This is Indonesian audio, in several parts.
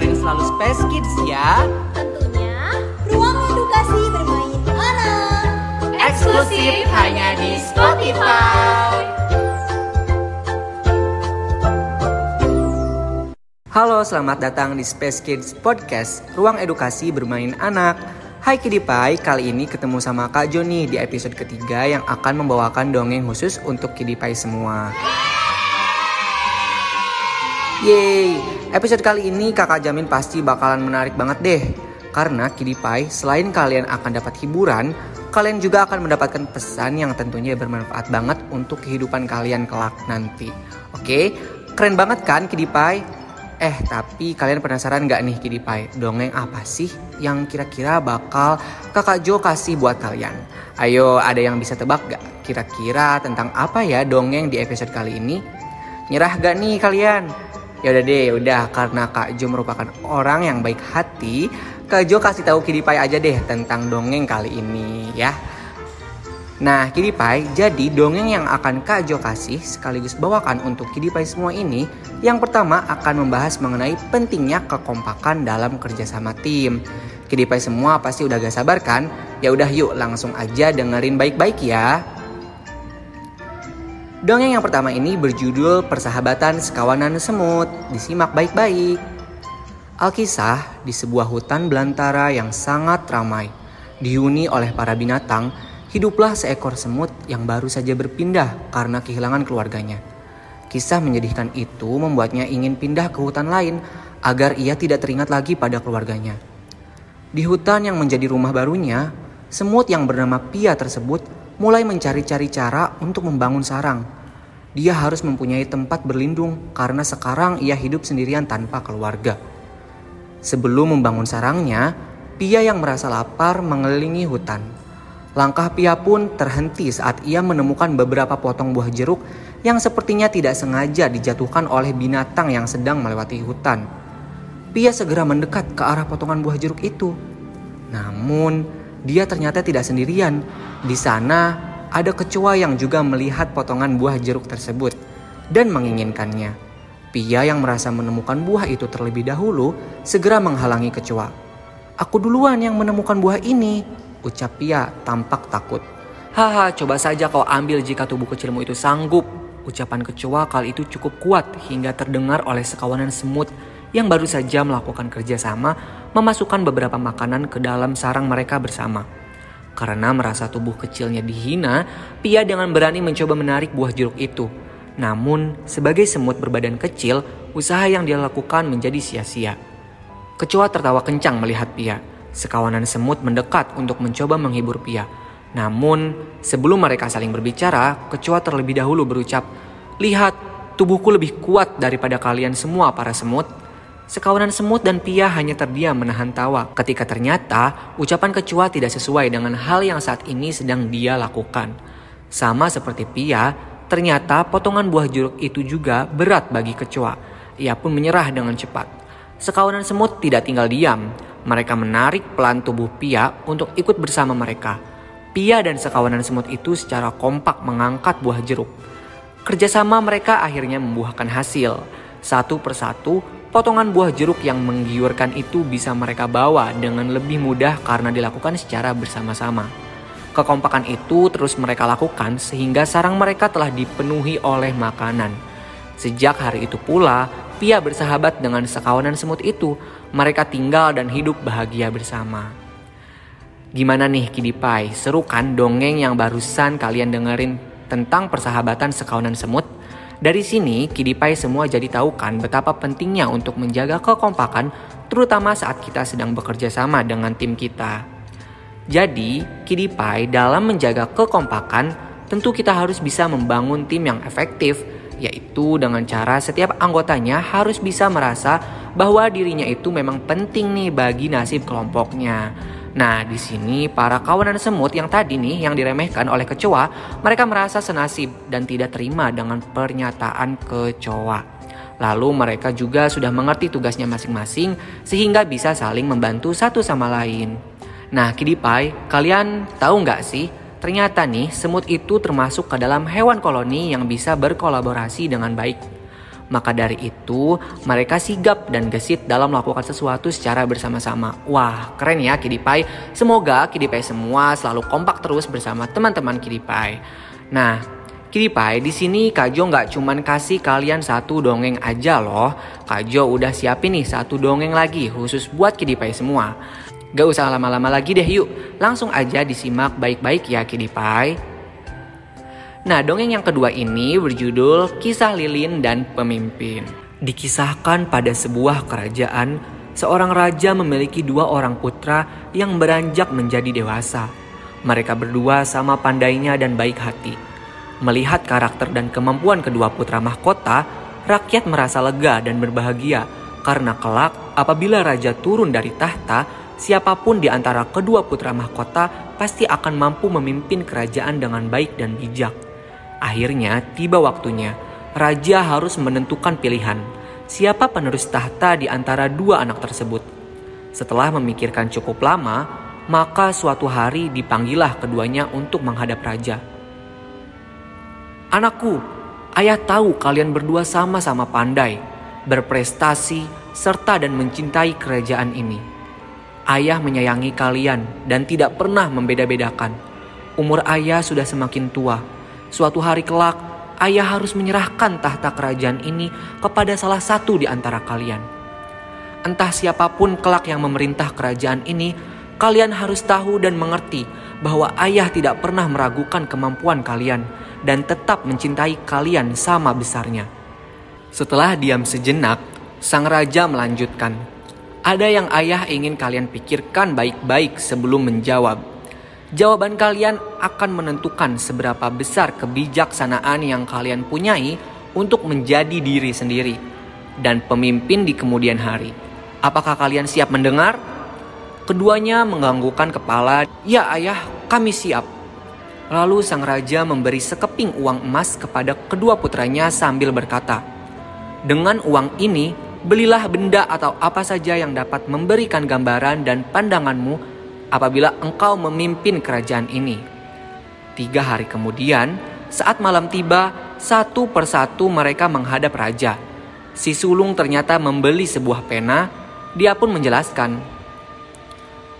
dengerin selalu Space Kids ya. Tentunya ruang edukasi bermain anak. Eksklusif hanya di Spotify. Halo, selamat datang di Space Kids Podcast, ruang edukasi bermain anak. Hai Kidipai, kali ini ketemu sama Kak Joni di episode ketiga yang akan membawakan dongeng khusus untuk Kidipai semua. Yeay, episode kali ini kakak jamin pasti bakalan menarik banget deh. Karena Kidipai, selain kalian akan dapat hiburan, kalian juga akan mendapatkan pesan yang tentunya bermanfaat banget untuk kehidupan kalian kelak nanti. Oke, keren banget kan Kidipai? Eh, tapi kalian penasaran gak nih Kidipai? Dongeng apa sih yang kira-kira bakal kakak Jo kasih buat kalian? Ayo, ada yang bisa tebak gak? Kira-kira tentang apa ya dongeng di episode kali ini? Nyerah gak nih kalian? Ya udah deh, udah karena Kak Jo merupakan orang yang baik hati, Kak Jo kasih tahu Kidipai aja deh tentang dongeng kali ini ya. Nah, Kidipai, jadi dongeng yang akan Kak Jo kasih sekaligus bawakan untuk Kidipai semua ini, yang pertama akan membahas mengenai pentingnya kekompakan dalam kerjasama tim. Kidipai semua pasti udah gak sabar kan? Ya udah yuk langsung aja dengerin baik-baik ya. Dongeng yang pertama ini berjudul Persahabatan Sekawanan Semut. Disimak baik-baik. Alkisah di sebuah hutan belantara yang sangat ramai, dihuni oleh para binatang, hiduplah seekor semut yang baru saja berpindah karena kehilangan keluarganya. Kisah menyedihkan itu membuatnya ingin pindah ke hutan lain agar ia tidak teringat lagi pada keluarganya. Di hutan yang menjadi rumah barunya, semut yang bernama Pia tersebut mulai mencari-cari cara untuk membangun sarang. Dia harus mempunyai tempat berlindung karena sekarang ia hidup sendirian tanpa keluarga. Sebelum membangun sarangnya, Pia yang merasa lapar mengelilingi hutan. Langkah Pia pun terhenti saat ia menemukan beberapa potong buah jeruk yang sepertinya tidak sengaja dijatuhkan oleh binatang yang sedang melewati hutan. Pia segera mendekat ke arah potongan buah jeruk itu. Namun, dia ternyata tidak sendirian. Di sana ada kecoa yang juga melihat potongan buah jeruk tersebut dan menginginkannya. Pia yang merasa menemukan buah itu terlebih dahulu segera menghalangi kecoa. Aku duluan yang menemukan buah ini, ucap Pia tampak takut. Haha, coba saja kau ambil jika tubuh kecilmu itu sanggup. Ucapan kecoa kali itu cukup kuat hingga terdengar oleh sekawanan semut yang baru saja melakukan kerjasama memasukkan beberapa makanan ke dalam sarang mereka bersama. Karena merasa tubuh kecilnya dihina, Pia dengan berani mencoba menarik buah jeruk itu. Namun, sebagai semut berbadan kecil, usaha yang dia lakukan menjadi sia-sia. Kecoa tertawa kencang melihat Pia. Sekawanan semut mendekat untuk mencoba menghibur Pia. Namun, sebelum mereka saling berbicara, kecoa terlebih dahulu berucap, Lihat, tubuhku lebih kuat daripada kalian semua para semut. Sekawanan semut dan Pia hanya terdiam menahan tawa ketika ternyata ucapan kecoa tidak sesuai dengan hal yang saat ini sedang dia lakukan. Sama seperti Pia, ternyata potongan buah jeruk itu juga berat bagi kecoa. Ia pun menyerah dengan cepat. Sekawanan semut tidak tinggal diam. Mereka menarik pelan tubuh Pia untuk ikut bersama mereka. Pia dan sekawanan semut itu secara kompak mengangkat buah jeruk. Kerjasama mereka akhirnya membuahkan hasil. Satu persatu, potongan buah jeruk yang menggiurkan itu bisa mereka bawa dengan lebih mudah karena dilakukan secara bersama-sama. Kekompakan itu terus mereka lakukan sehingga sarang mereka telah dipenuhi oleh makanan. Sejak hari itu pula, Pia bersahabat dengan sekawanan semut itu. Mereka tinggal dan hidup bahagia bersama. Gimana nih Kidipai? Seru kan dongeng yang barusan kalian dengerin tentang persahabatan sekawanan semut? Dari sini, Kidipai semua jadi tahu kan betapa pentingnya untuk menjaga kekompakan terutama saat kita sedang bekerja sama dengan tim kita. Jadi, Kidipai dalam menjaga kekompakan tentu kita harus bisa membangun tim yang efektif yaitu dengan cara setiap anggotanya harus bisa merasa bahwa dirinya itu memang penting nih bagi nasib kelompoknya. Nah, di sini para kawanan semut yang tadi nih yang diremehkan oleh kecoa, mereka merasa senasib dan tidak terima dengan pernyataan kecoa. Lalu mereka juga sudah mengerti tugasnya masing-masing sehingga bisa saling membantu satu sama lain. Nah, Kidipai, kalian tahu nggak sih? Ternyata nih, semut itu termasuk ke dalam hewan koloni yang bisa berkolaborasi dengan baik. Maka dari itu, mereka sigap dan gesit dalam melakukan sesuatu secara bersama-sama. Wah, keren ya Kidipai. Semoga Kidipai semua selalu kompak terus bersama teman-teman Kidipai. Nah, Kidipai di sini Kajo nggak cuman kasih kalian satu dongeng aja loh. Kajo udah siapin nih satu dongeng lagi khusus buat Kidipai semua. Gak usah lama-lama lagi deh yuk, langsung aja disimak baik-baik ya Kidipai. Nah, dongeng yang kedua ini berjudul Kisah Lilin dan Pemimpin. Dikisahkan pada sebuah kerajaan, seorang raja memiliki dua orang putra yang beranjak menjadi dewasa. Mereka berdua sama pandainya dan baik hati. Melihat karakter dan kemampuan kedua putra mahkota, rakyat merasa lega dan berbahagia karena kelak apabila raja turun dari tahta, siapa pun di antara kedua putra mahkota pasti akan mampu memimpin kerajaan dengan baik dan bijak. Akhirnya tiba waktunya, raja harus menentukan pilihan. Siapa penerus tahta di antara dua anak tersebut? Setelah memikirkan cukup lama, maka suatu hari dipanggillah keduanya untuk menghadap raja. Anakku, ayah tahu kalian berdua sama-sama pandai, berprestasi, serta dan mencintai kerajaan ini. Ayah menyayangi kalian dan tidak pernah membeda-bedakan. Umur ayah sudah semakin tua, Suatu hari kelak, ayah harus menyerahkan tahta kerajaan ini kepada salah satu di antara kalian. Entah siapa pun kelak yang memerintah kerajaan ini, kalian harus tahu dan mengerti bahwa ayah tidak pernah meragukan kemampuan kalian dan tetap mencintai kalian sama besarnya. Setelah diam sejenak, sang raja melanjutkan, "Ada yang ayah ingin kalian pikirkan baik-baik sebelum menjawab." Jawaban kalian akan menentukan seberapa besar kebijaksanaan yang kalian punyai untuk menjadi diri sendiri dan pemimpin di kemudian hari. Apakah kalian siap mendengar? Keduanya menganggukkan kepala, "Ya, Ayah, kami siap." Lalu sang raja memberi sekeping uang emas kepada kedua putranya sambil berkata, "Dengan uang ini, belilah benda atau apa saja yang dapat memberikan gambaran dan pandanganmu apabila engkau memimpin kerajaan ini. Tiga hari kemudian, saat malam tiba, satu persatu mereka menghadap raja. Si sulung ternyata membeli sebuah pena, dia pun menjelaskan.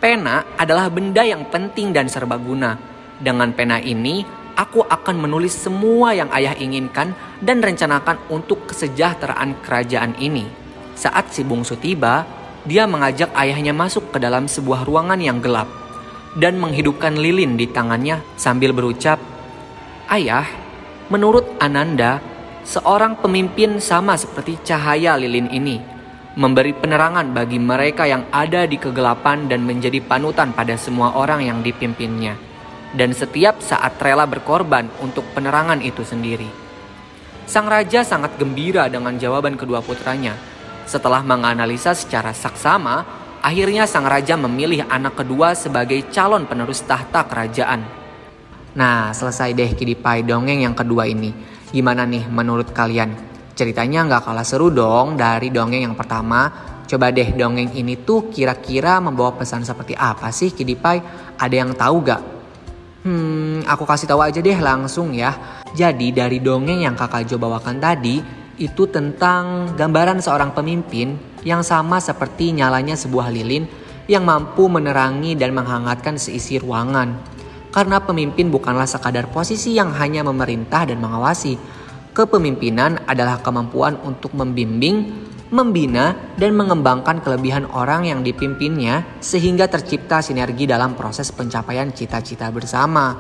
Pena adalah benda yang penting dan serbaguna. Dengan pena ini, aku akan menulis semua yang ayah inginkan dan rencanakan untuk kesejahteraan kerajaan ini. Saat si bungsu tiba, dia mengajak ayahnya masuk ke dalam sebuah ruangan yang gelap dan menghidupkan lilin di tangannya sambil berucap, "Ayah, menurut Ananda, seorang pemimpin sama seperti cahaya lilin ini, memberi penerangan bagi mereka yang ada di kegelapan dan menjadi panutan pada semua orang yang dipimpinnya, dan setiap saat rela berkorban untuk penerangan itu sendiri." Sang raja sangat gembira dengan jawaban kedua putranya setelah menganalisa secara saksama, akhirnya sang raja memilih anak kedua sebagai calon penerus tahta kerajaan. Nah, selesai deh Kidipai dongeng yang kedua ini. Gimana nih menurut kalian? Ceritanya nggak kalah seru dong dari dongeng yang pertama. Coba deh dongeng ini tuh kira-kira membawa pesan seperti apa sih Kidipai? Ada yang tahu gak? Hmm, aku kasih tahu aja deh langsung ya. Jadi dari dongeng yang kakak Jo bawakan tadi, itu tentang gambaran seorang pemimpin yang sama seperti nyalanya sebuah lilin yang mampu menerangi dan menghangatkan seisi ruangan. Karena pemimpin bukanlah sekadar posisi yang hanya memerintah dan mengawasi. Kepemimpinan adalah kemampuan untuk membimbing, membina, dan mengembangkan kelebihan orang yang dipimpinnya sehingga tercipta sinergi dalam proses pencapaian cita-cita bersama.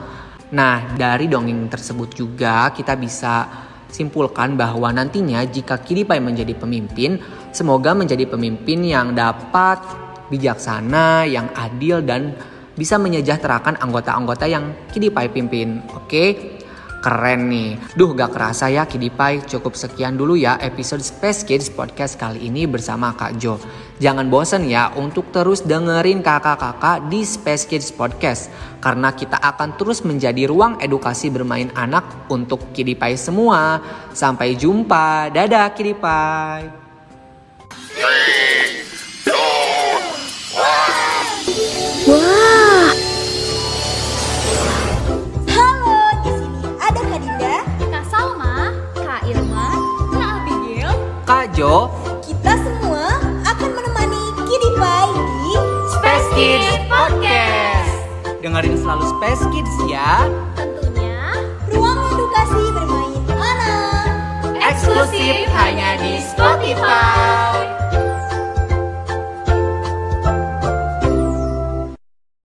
Nah, dari dongeng tersebut juga kita bisa simpulkan bahwa nantinya jika Kiripai menjadi pemimpin, semoga menjadi pemimpin yang dapat bijaksana, yang adil dan bisa menyejahterakan anggota-anggota yang Kiripai pimpin. Oke? Keren nih. Duh gak kerasa ya Kidipai. Cukup sekian dulu ya episode Space Kids Podcast kali ini bersama Kak Jo. Jangan bosan ya untuk terus dengerin kakak-kakak di Space Kids Podcast. Karena kita akan terus menjadi ruang edukasi bermain anak untuk Kidipai semua. Sampai jumpa. Dadah Kidipai. Dengerin selalu Space Kids ya. Tentunya ruang edukasi bermain anak. Eksklusif hanya di Spotify.